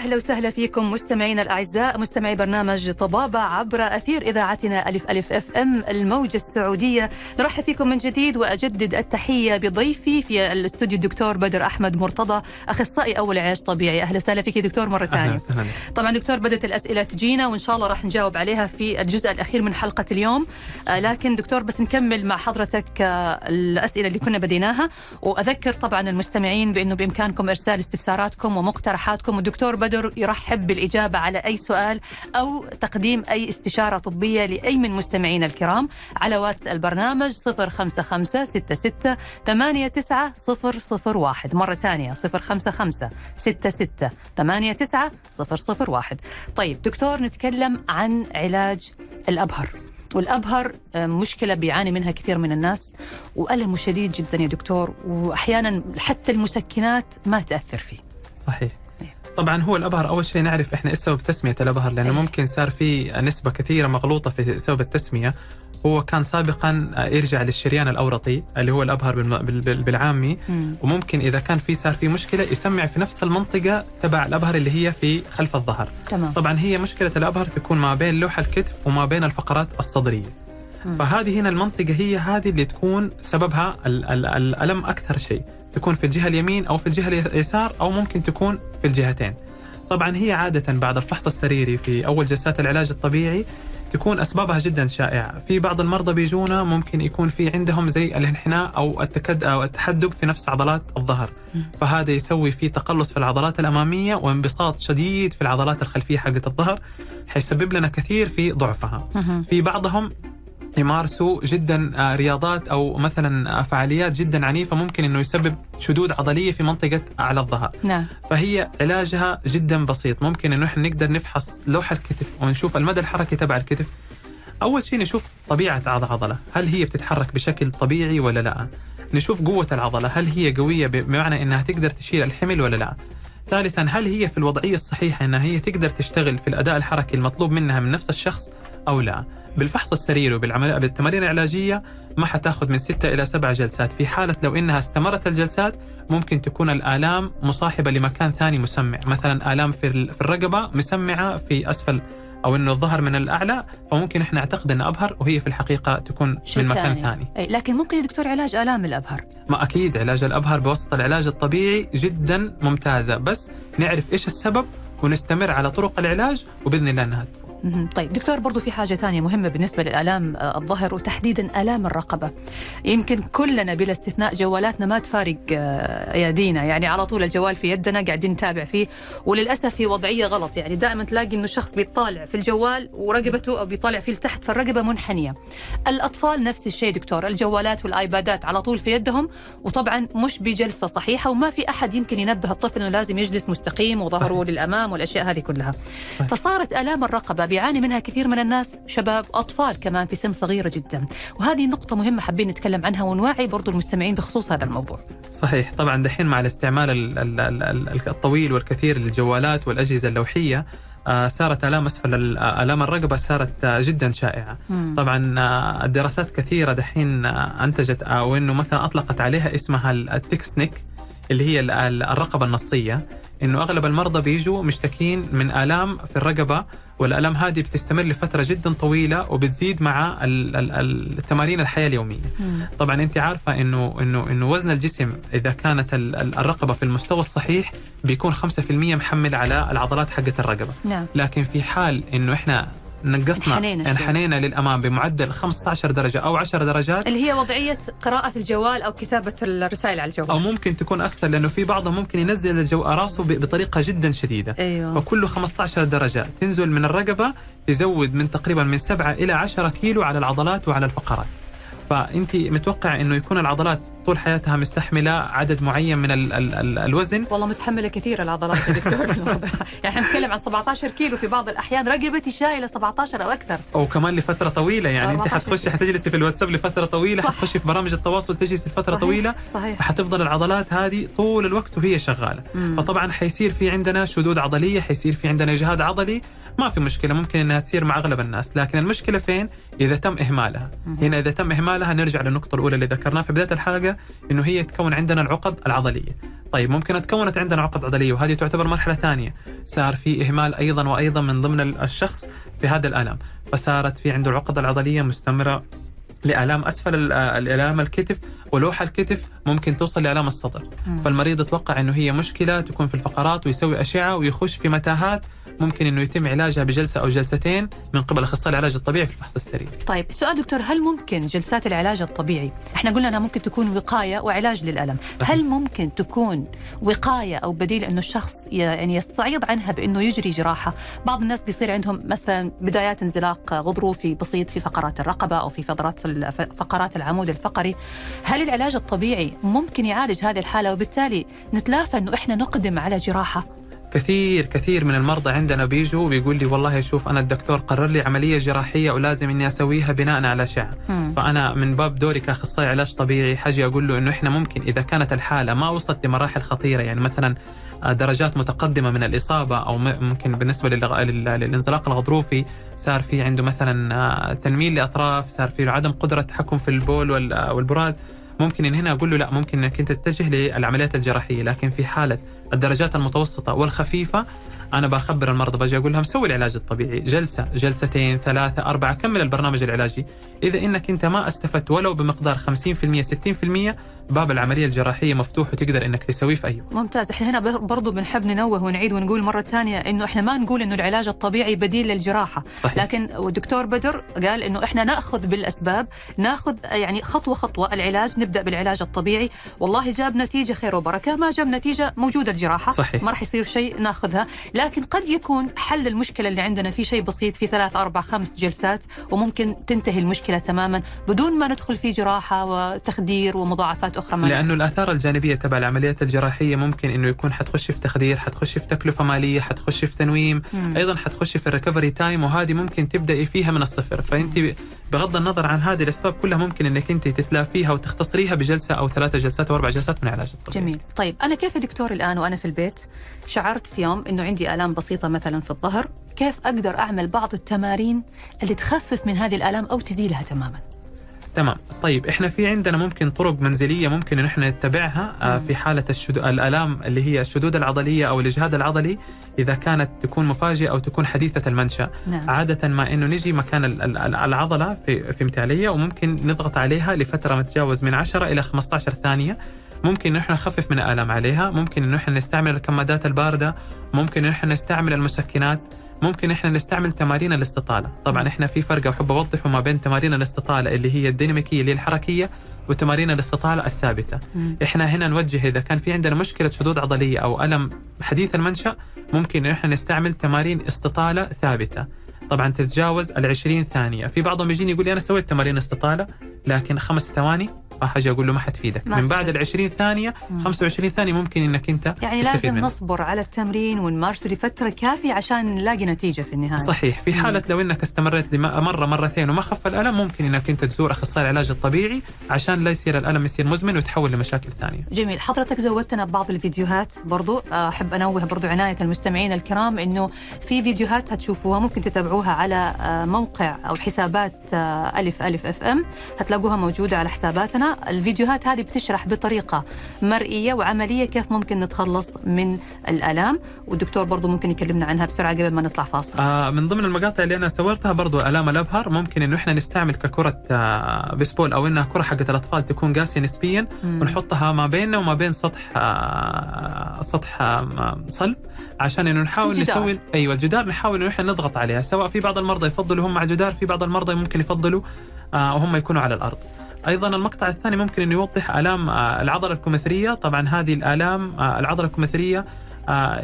أهلا وسهلا فيكم مستمعينا الأعزاء مستمعي برنامج طبابة عبر أثير إذاعتنا ألف ألف أف أم الموجة السعودية. نرحب فيكم من جديد وأجدد التحية بضيفي في الاستوديو الدكتور بدر أحمد مرتضى أخصائي أول علاج طبيعي. أهلا وسهلا فيك دكتور مرة ثانية. طبعا دكتور بدأت الأسئلة تجينا وإن شاء الله راح نجاوب عليها في الجزء الأخير من حلقة اليوم. آه لكن دكتور بس نكمل مع حضرتك آه الأسئلة اللي كنا بديناها. وأذكر طبعا المستمعين بأنه بإمكانكم إرسال استفساراتكم ومقترحاتكم. والدكتور بدر يقدر يرحب بالإجابة على أي سؤال أو تقديم أي استشارة طبية لأي من مستمعينا الكرام على واتس البرنامج 055 66 89 001 مرة ثانية 055 66 89 001 طيب دكتور نتكلم عن علاج الأبهر والأبهر آه، مشكلة بيعاني منها كثير من الناس والم شديد جدا يا دكتور واحيانا حتى المسكنات ما تأثر فيه. صحيح. طبعا هو الأبهر أول شيء نعرف إحنا إيش سبب تسميه الأبهر لأنه أيه. ممكن صار في نسبة كثيرة مغلوطة في سبب التسمية هو كان سابقا يرجع للشريان الأورطي اللي هو الأبهر بالعامي مم. وممكن إذا كان في صار في مشكلة يسمع في نفس المنطقة تبع الأبهر اللي هي في خلف الظهر تمام. طبعا هي مشكلة الأبهر تكون ما بين لوح الكتف وما بين الفقرات الصدرية مم. فهذه هنا المنطقة هي هذه اللي تكون سببها الألم أكثر شيء تكون في الجهة اليمين أو في الجهة اليسار أو ممكن تكون في الجهتين. طبعا هي عادة بعد الفحص السريري في أول جلسات العلاج الطبيعي تكون أسبابها جدا شائعة، في بعض المرضى بيجونا ممكن يكون في عندهم زي الانحناء أو التكد أو التحدب في نفس عضلات الظهر، فهذا يسوي في تقلص في العضلات الأمامية وانبساط شديد في العضلات الخلفية حقت الظهر، حيسبب لنا كثير في ضعفها. في بعضهم يمارسوا جدا آه، رياضات أو مثلا آه، فعاليات جدا عنيفة ممكن إنه يسبب شدود عضلية في منطقة اعلى الظهر. نعم. فهي علاجها جدا بسيط، ممكن إنه إحنا نقدر نفحص لوح الكتف ونشوف المدى الحركي تبع الكتف. أول شيء نشوف طبيعة العضله، هل هي بتتحرك بشكل طبيعي ولا لا؟ نشوف قوة العضلة، هل هي قوية بمعنى إنها تقدر تشيل الحمل ولا لا؟ ثالثا هل هي في الوضعية الصحيحة إنها هي تقدر تشتغل في الأداء الحركي المطلوب منها من نفس الشخص أو لا؟ بالفحص السريري وبالعملية بالتمارين العلاجية ما حتاخذ من ستة إلى سبع جلسات. في حالة لو إنها استمرت الجلسات ممكن تكون الآلام مصاحبة لمكان ثاني مسمع. مثلا آلام في الرقبة مسمعة في أسفل أو إنه الظهر من الأعلى فممكن إحنا نعتقد انه أبهر وهي في الحقيقة تكون من مكان ثاني, ثاني. أي لكن ممكن يا دكتور علاج آلام الأبهر. ما أكيد علاج الأبهر بواسطة العلاج الطبيعي جدا ممتازة. بس نعرف إيش السبب ونستمر على طرق العلاج وبإذن الله إنها طيب دكتور برضو في حاجة ثانية مهمة بالنسبة للآلام آه، الظهر وتحديدا آلام الرقبة. يمكن كلنا بلا استثناء جوالاتنا ما تفارق آه، أيادينا يعني على طول الجوال في يدنا قاعدين نتابع فيه وللأسف في وضعية غلط. يعني دائما تلاقي إنه الشخص بيطالع في الجوال ورقبته أو بيطالع فيه لتحت فالرقبة منحنية. الأطفال نفس الشيء دكتور الجوالات والآيبادات على طول في يدهم وطبعا مش بجلسة صحيحة وما في أحد يمكن ينبه الطفل إنه لازم يجلس مستقيم وظهره للأمام والأشياء هذه كلها. فصارت آلام الرقبة بيعاني منها كثير من الناس شباب أطفال كمان في سن صغيرة جدا. وهذه نقطة مهمة حابين نتكلم عنها ونوعي برضو المستمعين بخصوص هذا الموضوع. صحيح. طبعا دحين مع الاستعمال الطويل والكثير للجوالات والأجهزة اللوحية آه، صارت ألام أسفل ألام الرقبه صارت آه، جدا شائعة. مم. طبعا آه، الدراسات كثيرة دحين أنتجت أو إنه مثلا أطلقت عليها اسمها التكست نيك اللي هي الرقبة النصية. إنه أغلب المرضى بيجوا مشتكين من آلام في الرقبة والالام هذه بتستمر لفترة جدا طويلة وبتزيد مع ال- ال- ال- التمارين الحياة اليومية. مم. طبعا أنت عارفة إنه إنه إنه وزن الجسم إذا كانت ال- ال- الرقبة في المستوى الصحيح بيكون 5% محمل على العضلات حقت الرقبة. نعم. لكن في حال إنه إحنا نقصنا انحنينا. انحنينا للأمام بمعدل 15 درجة أو 10 درجات. اللي هي وضعية قراءة الجوال أو كتابة الرسائل على الجوال. أو ممكن تكون أكثر لأنه في بعضهم ممكن ينزل الجو راسه بطريقة جدا شديدة. أيوه. فكله 15 درجة تنزل من الرقبة تزود من تقريبا من 7 إلى 10 كيلو على العضلات وعلى الفقرات. فانت متوقع إنه يكون العضلات طول حياتها مستحملة عدد معين من ال ال ال الوزن والله متحملة كثير العضلات يا دكتور. يعني إحنا نتكلم عن 17 كيلو في بعض الأحيان رقبتي شايلة 17 أو أكثر أو كمان لفترة طويلة يعني أنت 14 حتخشي حتجلسي في الواتساب لفترة طويلة صح. حتخشي في برامج التواصل تجلسي لفترة صحيح. طويلة صحيح حتفضل العضلات هذه طول الوقت وهي شغالة مم. فطبعا حيصير في عندنا شدود عضلية حيصير في عندنا اجهاد عضلي ما في مشكلة ممكن إنها تصير مع أغلب الناس لكن المشكلة فين؟ إذا تم إهمالها. هنا إذا تم إهمالها نرجع للنقطة الأولى اللي ذكرناها في بداية الحلقة إنه هي تكون عندنا العقد العضلية. طيب ممكن تكونت عندنا عقد عضلية وهذه تعتبر مرحلة ثانية. صار في إهمال أيضا وأيضا من ضمن الشخص في هذا الألم. فصارت في عنده العقد العضلية مستمرة لآلام أسفل ال- الآلام الكتف ولوح الكتف ممكن توصل لآلام الصدر. مم. فالمريض يتوقع أنه هي مشكلة تكون في الفقرات ويسوي أشعة ويخش في متاهات ممكن أنه يتم علاجها بجلسة أو جلستين من قبل أخصائي العلاج الطبيعي في الفحص السريري طيب سؤال دكتور هل ممكن جلسات العلاج الطبيعي؟ إحنا قلنا إنها ممكن تكون وقاية وعلاج للألم. هل ممكن تكون وقاية أو بديل إنه الشخص يعني يستعيض عنها بإنه يجري جراحة؟ بعض الناس بيصير عندهم مثلا بدايات انزلاق غضروفي بسيط في فقرات الرقبة أو في فقرات فقرات العمود الفقري. هل العلاج الطبيعي ممكن يعالج هذه الحالة وبالتالي نتلافى إنه إحنا نقدم على جراحة؟ كثير كثير من المرضى عندنا بيجوا ويقول لي والله شوف أنا الدكتور قرر لي عملية جراحية ولازم إني أسويها بناء على مم. فأنا من باب دوري كأخصائي علاج طبيعي حاجي أقول له إنه إحنا ممكن إذا كانت الحالة ما وصلت لمراحل خطيرة يعني مثلا آه، درجات متقدمة من الإصابة أو م- ممكن لل- للانزلاق الغضروفي صار في عنده مثلا آه، تنميل لأطراف صار في عدم قدرة تحكم في البول وال- والبراز ممكن إن هنا أقول له لا ممكن إنك أنت تتجه للعمليات الجراحية لكن في حالة الدرجات المتوسطة والخفيفة أنا بخبر المرضى باجي أقول لهم سوي العلاج الطبيعي. جلسة جلستين ثلاثة أربعة كمل البرنامج العلاجي. إذا إنك أنت ما استفدت ولو بمقدار 50% 60% باب العملية الجراحية مفتوح وتقدر إنك تسويه في أي وقت. ممتاز. إحنا هنا برضو بنحب ننوه ونعيد ونقول مرة ثانية إنه إحنا ما نقول إنه العلاج الطبيعي بديل للجراحة. صحيح. لكن الدكتور بدر قال إنه إحنا نأخذ بالأسباب نأخذ يعني خطوة خطوة العلاج نبدأ بالعلاج الطبيعي. والله جاب نتيجة خير وبركة. ما جاب نتيجة موجودة الجراحة. صحيح. ما راح يصير شيء ناخذها. لكن قد يكون حل المشكلة اللي عندنا في شيء بسيط في ثلاث أربع خمس جلسات وممكن تنتهي المشكلة تماما بدون ما ندخل في جراحة وتخدير ومضاعفات أخرى ما لأنه الآثار الجانبية تبع العمليات الجراحية ممكن إنه يكون حتخش في تخدير حتخش في تكلفة مالية حتخش في تنويم مم. أيضا حتخش في ال recovery time وهذه ممكن تبدأي فيها من الصفر فأنت بغض النظر عن هذه الأسباب كلها ممكن إنك أنت تتلافيها وتختصريها بجلسة أو ثلاثة جلسات أو أربع جلسات من العلاج الطبيعي جميل. طيب أنا كيف دكتور الآن وأنا في البيت شعرت في يوم أنه عندي آلام بسيطة مثلا في الظهر؟ كيف أقدر أعمل بعض التمارين اللي تخفف من هذه الآلام أو تزيلها تماما؟ تمام. طيب إحنا في عندنا ممكن طرق منزلية ممكن إن إحنا نتبعها آه،. في حالة الشدو... الألام اللي هي الشدود العضلية أو الإجهاد العضلي إذا كانت تكون مفاجئة أو تكون حديثة المنشأ. نعم. عادة ما إنه نجي مكان ال- ال- ال- العضلة في في وممكن نضغط عليها لفترة ما تتجاوز من 10 إلى 15 ثانية. ممكن إن إحنا نخفف من الالم عليها ممكن إن إحنا نستعمل الكمادات الباردة ممكن إن إحنا نستعمل المسكنات. ممكن إحنا نستعمل تمارين الاستطالة. طبعا إحنا في فرق أحب أوضحه ما بين تمارين الاستطالة اللي هي الديناميكية اللي هي الحركية وتمارين الاستطالة الثابتة. مم. إحنا هنا نوجه إذا كان في عندنا مشكلة شدود عضلية أو ألم حديث المنشأ ممكن إن إحنا نستعمل تمارين استطالة ثابتة. طبعا تتجاوز ال 20 ثانية. في بعضهم يجيني يقول لي أنا سويت تمارين استطالة لكن خمس ثواني فحاجه أقول له ما حتفيدك. من بعد. ال 20 ثانية مم. 25 ثانية ممكن إنك أنت يعني لازم منه. نصبر على التمرين ونمارسه لفترة كافية عشان نلاقي نتيجة في النهاية. صحيح. في حالة لو إنك استمريت مرة مرتين وما خف الألم ممكن إنك أنت تزور أخصائي العلاج الطبيعي عشان لا يصير الألم يصير مزمن ويتحول لمشاكل ثانية. جميل. حضرتك زودتنا ببعض الفيديوهات برضو. أحب أنوه برضو عناية المستمعين الكرام أنه في فيديوهات هتشوفوها ممكن تتابعوها على آه، موقع أو حسابات ألف ألف أف أم. هتلاقوها موجودة على حساباتنا. الفيديوهات هذه بتشرح بطريقة مرئية وعملية كيف ممكن نتخلص من الالام والدكتور برضو ممكن يكلمنا عنها بسرعة قبل ما نطلع فاصل. آه من ضمن المقاطع اللي أنا صورتها برضو ألام الابهر ممكن إنه إحنا نستعمل ككرة آه بيسبول أو إنها كرة حقت الأطفال تكون قاسية نسبيا. مم. ونحطها ما بيننا وما بين سطح آه سطح آه صلب عشان إنه نحاول الجدار. نسوي أيوه الجدار نحاول إنه إحنا نضغط عليها. سواء في بعض المرضى يفضلوا هم على الجدار في بعض المرضى ممكن يفضلوا آه وهم يكونوا على الأرض. أيضا المقطع الثاني ممكن انه يوضح آلام آه العضلة الكمثريه طبعا هذه الآلام آه العضلة الكمثريه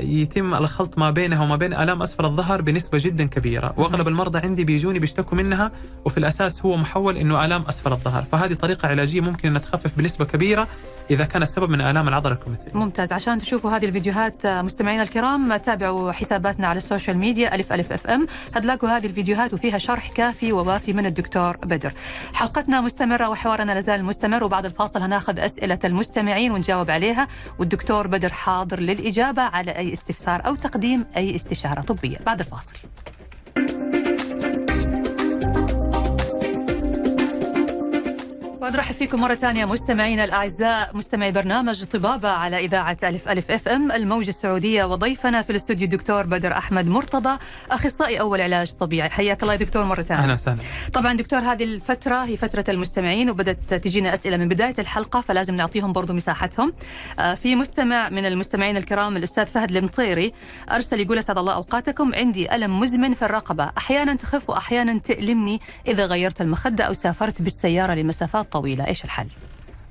يتم الخلط ما بينها وما بين آلام أسفل الظهر بنسبة جدا كبيرة وأغلب المرضى عندي بيجوني بيشتكوا منها وفي الأساس هو محول إنه آلام أسفل الظهر فهذه طريقة علاجية ممكن إنها تخفف بنسبة كبيرة إذا كان السبب من آلام العضلة الكمثريه. ممتاز عشان تشوفوا هذه الفيديوهات آه، مستمعينا الكرام تابعوا حساباتنا على ال social media ألف ألف أف أم هتلاقوا هذه الفيديوهات وفيها شرح كافي ووافي من الدكتور بدر. حلقتنا مستمرة وحوارنا لازال مستمر وبعد الفاصل هناخذ أسئلة المستمعين ونجاوب عليها والدكتور بدر حاضر للإجابة على أي استفسار أو تقديم أي استشارة طبية بعد الفاصل. ونرحب فيكم مرة ثانية مستمعينا الأعزاء مستمعي برنامج طبابة على إذاعة ألف ألف إف إم الموجة السعودية وضيفنا في الاستوديو الدكتور بدر أحمد مرتضى أخصائي أول علاج طبيعي. حياك الله يا دكتور مرة ثانية. أهلا وسهلا. طبعا دكتور هذه الفترة هي فترة المستمعين وبدأت تجينا أسئلة من بداية الحلقة فلازم نعطيهم برضو مساحتهم. آه، في مستمع من المستمعين الكرام الأستاذ فهد المطيري أرسل يقول أسعد الله أوقاتكم. عندي ألم مزمن في الرقبة. أحيانا تخف وأحيانا تألمني إذا غيرت المخدة أو سافرت بالسيارة لمسافات طويلة. إيش الحل؟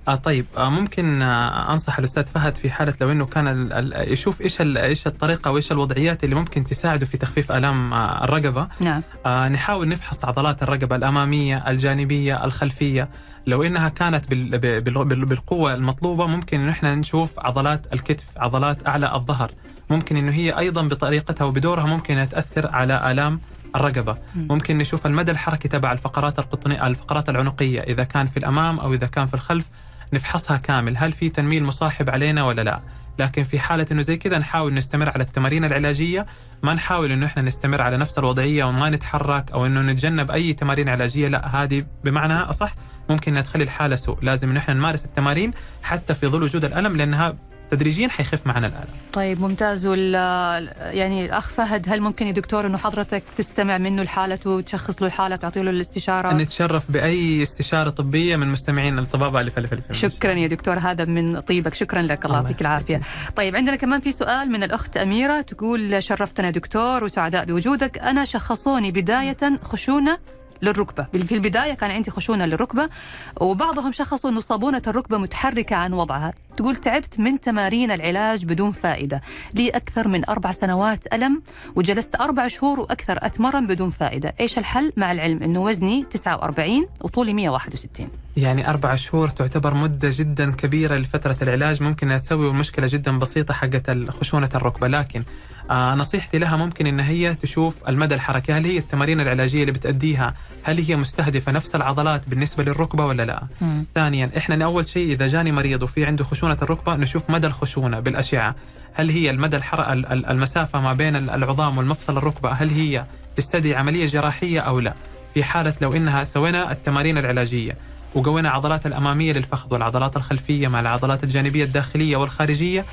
آه طيب آه ممكن آه أنصح الأستاذ فهد في حالة لو إنه كان ال ال يشوف إيش إيش الطريقة وإيش الوضعيات اللي ممكن تساعده في تخفيف آلام آه الرقبة. نعم. آه نحاول نفحص عضلات الرقبة الأمامية الجانبية الخلفية. لو إنها كانت بال بال بالقوة المطلوبة ممكن إن إحنا نشوف عضلات الكتف عضلات أعلى الظهر. ممكن إنه هي أيضا بطريقتها وبدورها ممكن تأثر على آلام الرقبة. ممكن نشوف المدى الحركي تبع الفقرات القطنيه الفقرات العنقية. إذا كان في الأمام أو إذا كان في الخلف نفحصها كامل. هل في تنميل مصاحب علينا ولا لا؟ لكن في حالة إنه زي كذا نحاول نستمر على التمارين العلاجية. ما نحاول إنه إحنا نستمر على نفس الوضعية وما نتحرك أو إنه نتجنب أي تمارين علاجية. لا هذه بمعنى أصح ممكن إنها تخلي الحالة سوء. لازم إنه إحنا نمارس التمارين حتى في ظل وجود الألم لأنها تدريجيا حيخف معنا الالم. طيب ممتاز وال يعني الأخ فهد هل ممكن يا دكتور إنه حضرتك تستمع منه لحالته وتشخص له الحالة تعطي له الاستشارة؟ نتشرف بأي استشارة طبية من مستمعين الطبابة اللي في شكرا يا دكتور هذا من طيبك شكرا لك الله يعطيك العافية. طيب عندنا كمان في سؤال من الأخت أميرة تقول شرفتنا دكتور وسعداء بوجودك أنا شخصوني بداية خشونة للركبة. في البداية كان عندي خشونة للركبة وبعضهم شخصوا أن صابونة الركبة متحركة عن وضعها. تقول تعبت من تمارين العلاج بدون فائدة. لي أكثر من أربع سنوات ألم وجلست أربع شهور وأكثر أتمرن بدون فائدة. إيش الحل؟ مع العلم أنه وزني 49 وطولي 161 يعني أربع شهور تعتبر مدة جدا كبيرة لفترة العلاج. ممكن أنها تسوي مشكلة جدا بسيطة حقت خشونة الركبة. لكن آه نصيحتي لها ممكن إن هي تشوف المدى الحركي هل هي التمارين العلاجية اللي بتأديها هل هي مستهدفة نفس العضلات بالنسبة للركبة ولا لا؟ مم. ثانيا إحنا أول شيء إذا جاني مريض وفي عنده خشونة الركبة نشوف مدى الخشونة بالأشعة. هل هي المدى الحر... المسافة ما بين العظام والمفصل الركبة هل هي تستدعي عملية جراحية أو لا؟ في حالة لو إنها سوينا التمارين العلاجية وقوينا العضلات الأمامية للفخذ والعضلات الخلفية مع العضلات الجانبية الداخلية والخارجية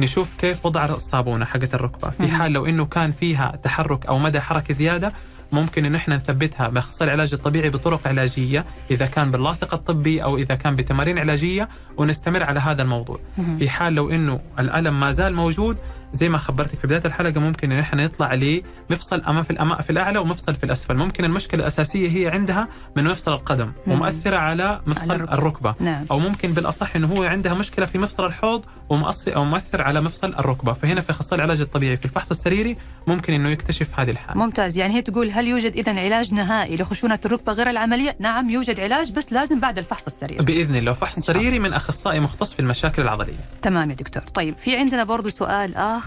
نشوف كيف وضع الصابونه حقت الركبة. في حال لو إنه كان فيها تحرك أو مدى حركة زيادة ممكن إن إحنا نثبتها باخصائي العلاج الطبيعي بطرق علاجية إذا كان باللاصق الطبي أو إذا كان بتمارين علاجية ونستمر على هذا الموضوع. في حال لو إنه الألم ما زال موجود زي ما خبرتك في بداية الحلقة ممكن إن إحنا نطلع لمفصل امام في الأمام في الأعلى ومفصل في الأسفل، ممكن المشكلة الأساسية هي عندها من مفصل القدم ومؤثره على مفصل على الركبة نعم. أو ممكن بالأصح انه هو عندها مشكلة في مفصل الحوض ومؤثر أو مؤثر على مفصل الركبة، فهنا في اخصائي العلاج الطبيعي في الفحص السريري ممكن إنه يكتشف هذه الحالة. ممتاز، يعني هي تقول هل يوجد اذا علاج نهائي لخشونة الركبة غير العملية؟ نعم يوجد علاج بس لازم بعد الفحص السريري. بإذن الله، فحص سريري من أخصائي مختص في المشاكل العضلية. تمام يا دكتور، طيب في عندنا برضه سؤال اخر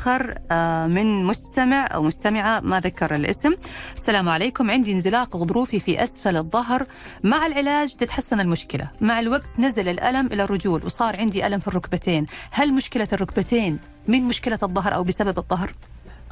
آه من مستمع أو مستمعة ما ذكر الاسم. السلام عليكم. عندي انزلاق غضروفي في أسفل الظهر. مع العلاج تتحسن المشكلة. مع الوقت نزل الألم إلى الرجول وصار عندي ألم في الركبتين. هل مشكلة الركبتين من مشكلة الظهر أو بسبب الظهر؟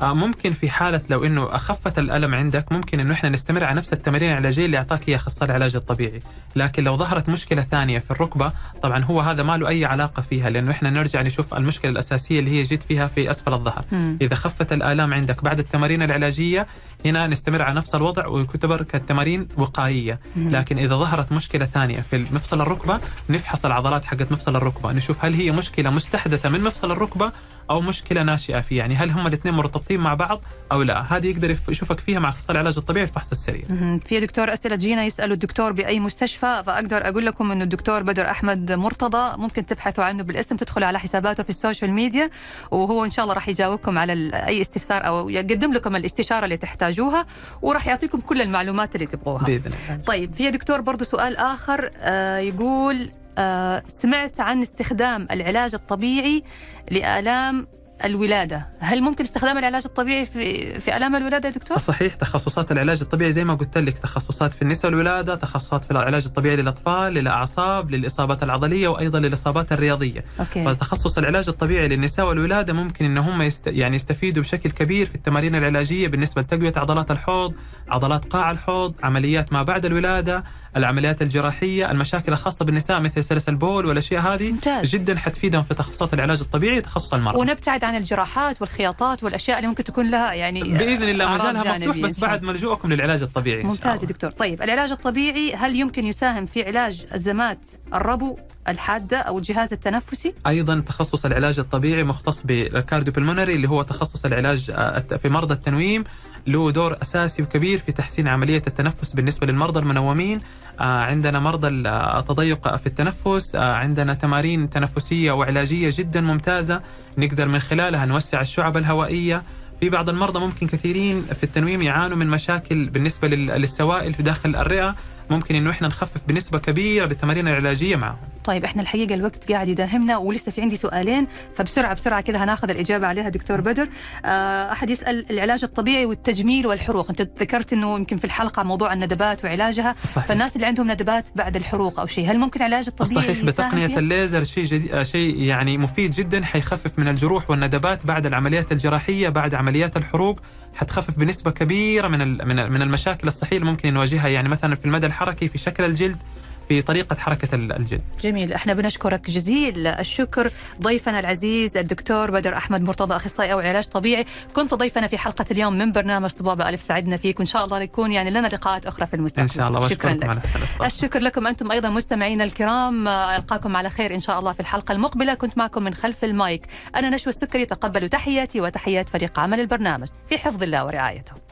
آه، ممكن في حالة لو إنه أخفت الألم عندك ممكن إنه إحنا نستمر على نفس التمارين العلاجية اللي أعطاك اياها اخصائي العلاج الطبيعي، لكن لو ظهرت مشكلة ثانية في الركبة طبعا هو هذا ما له أي علاقة فيها لأنه إحنا نرجع نشوف المشكلة الأساسية اللي هي جيت فيها في أسفل الظهر،. إذا خفت الآلام عندك بعد التمارين العلاجية هنا نستمر على نفس الوضع ويعتبر كتمارين وقائية، مم. لكن إذا ظهرت مشكلة ثانية في مفصل الركبة نفحص العضلات حقت مفصل الركبة، نشوف هل هي مشكلة مستحدثة من مفصل الركبة أو مشكلة ناشئة فيه. يعني هل هم الاثنين مرتبطين مع بعض أو لا؟ هذه يقدر يشوفك فيها مع اخصائي العلاج الطبيعي الفحص السريع. في دكتور أسئلة تجينا يسالوا الدكتور بأي مستشفى. فأقدر أقول لكم إنه الدكتور بدر أحمد مرتضى. ممكن تبحثوا عنه بالاسم تدخلوا على حساباته في ال social media. وهو إن شاء الله راح يجاوبكم على أي استفسار أو يقدم لكم الاستشارة اللي تحتاجوها وراح يعطيكم كل المعلومات اللي تبغوها. بإذن الله. طيب في دكتور برضو سؤال آخر آه يقول آه سمعت عن استخدام العلاج الطبيعي لآلام الولادة. هل ممكن استخدام العلاج الطبيعي في, في آلام الولادة يا دكتور؟ صحيح تخصصات العلاج الطبيعي زي ما قلت لك تخصصات في النساء والولاده تخصصات في العلاج الطبيعي للأطفال للأعصاب للإصابات العضلية وأيضا للإصابات الرياضية. أوكي. فتخصص العلاج الطبيعي للنساء والولادة ممكن إن هم يست... يعني يستفيدوا بشكل كبير في التمارين العلاجية بالنسبة لتقوية عضلات الحوض، عضلات قاع الحوض، عمليات ما بعد الولادة، العمليات الجراحية، المشاكل الخاصة بالنساء مثل سلس البول والأشياء هذه ممتاز جدا حتفيدهم في تخصصات العلاج الطبيعي تخصص المرأة. ونبتعد عن الجراحات والخياطات والأشياء اللي ممكن تكون لها يعني بإذن الله مجالها مفتوح بس بعد لجوءكم للعلاج الطبيعي ممتاز يا. دكتور طيب العلاج الطبيعي هل يمكن يساهم في علاج أزمات الربو الحادة أو الجهاز التنفسي؟ أيضا تخصص العلاج الطبيعي مختص بال cardiopulmonary اللي هو تخصص العلاج آه، في مرضى التنويم له دور أساسي وكبير في تحسين عملية التنفس بالنسبة للمرضى المنومين. آه، عندنا مرضى التضيق في التنفس. آه، عندنا تمارين تنفسية وعلاجية جدا ممتازة نقدر من خلالها نوسع الشعب الهوائية. في بعض المرضى ممكن كثيرين في التنويم يعانوا من مشاكل بالنسبة لل- للسوائل في داخل الرئة. ممكن إنه إحنا نخفف بنسبة كبيرة بالتمارين العلاجية معهم. طيب إحنا الحقيقة الوقت قاعد يداهمنا ولسه في عندي سؤالين فبسرعة بسرعة كده هناخذ الإجابة عليها دكتور بدر. آه، أحد يسأل العلاج الطبيعي والتجميل والحروق. أنت ذكرت إنه يمكن في الحلقة موضوع الندبات وعلاجها صحيح. فالناس اللي عندهم ندبات بعد الحروق أو شيء هل ممكن علاج الطبيعي صحيح فيها؟ الليزر شيء جديد آه، شيء يعني مفيد جدا حيخفف من الجروح والندبات بعد العمليات الجراحية بعد عمليات الحروق. حتخفف بنسبة كبيرة من من ال- من المشاكل الصحية اللي ممكن نواجهها يعني مثلا في المدى الحركي في شكل الجلد في طريقة حركة ال- الجلد جميل. إحنا بنشكرك جزيل الشكر. ضيفنا العزيز الدكتور بدر أحمد مرتضى أخصائي أو علاج طبيعي. كنت ضيفنا في حلقة اليوم من برنامج طبابة ألف سعدنا فيك. وإن شاء الله يكون يعني لنا لقاءات أخرى في المستقبل. إن شاء الله. شكرا لك. على. الشكر لكم أنتم أيضا مستمعينا الكرام. ألقاكم على خير إن شاء الله في الحلقة المقبلة. كنت معكم من خلف المايك. أنا نشوى السكري. تقبلوا تحياتي وتحيات فريق عمل البرنامج. في حفظ الله ورعايته.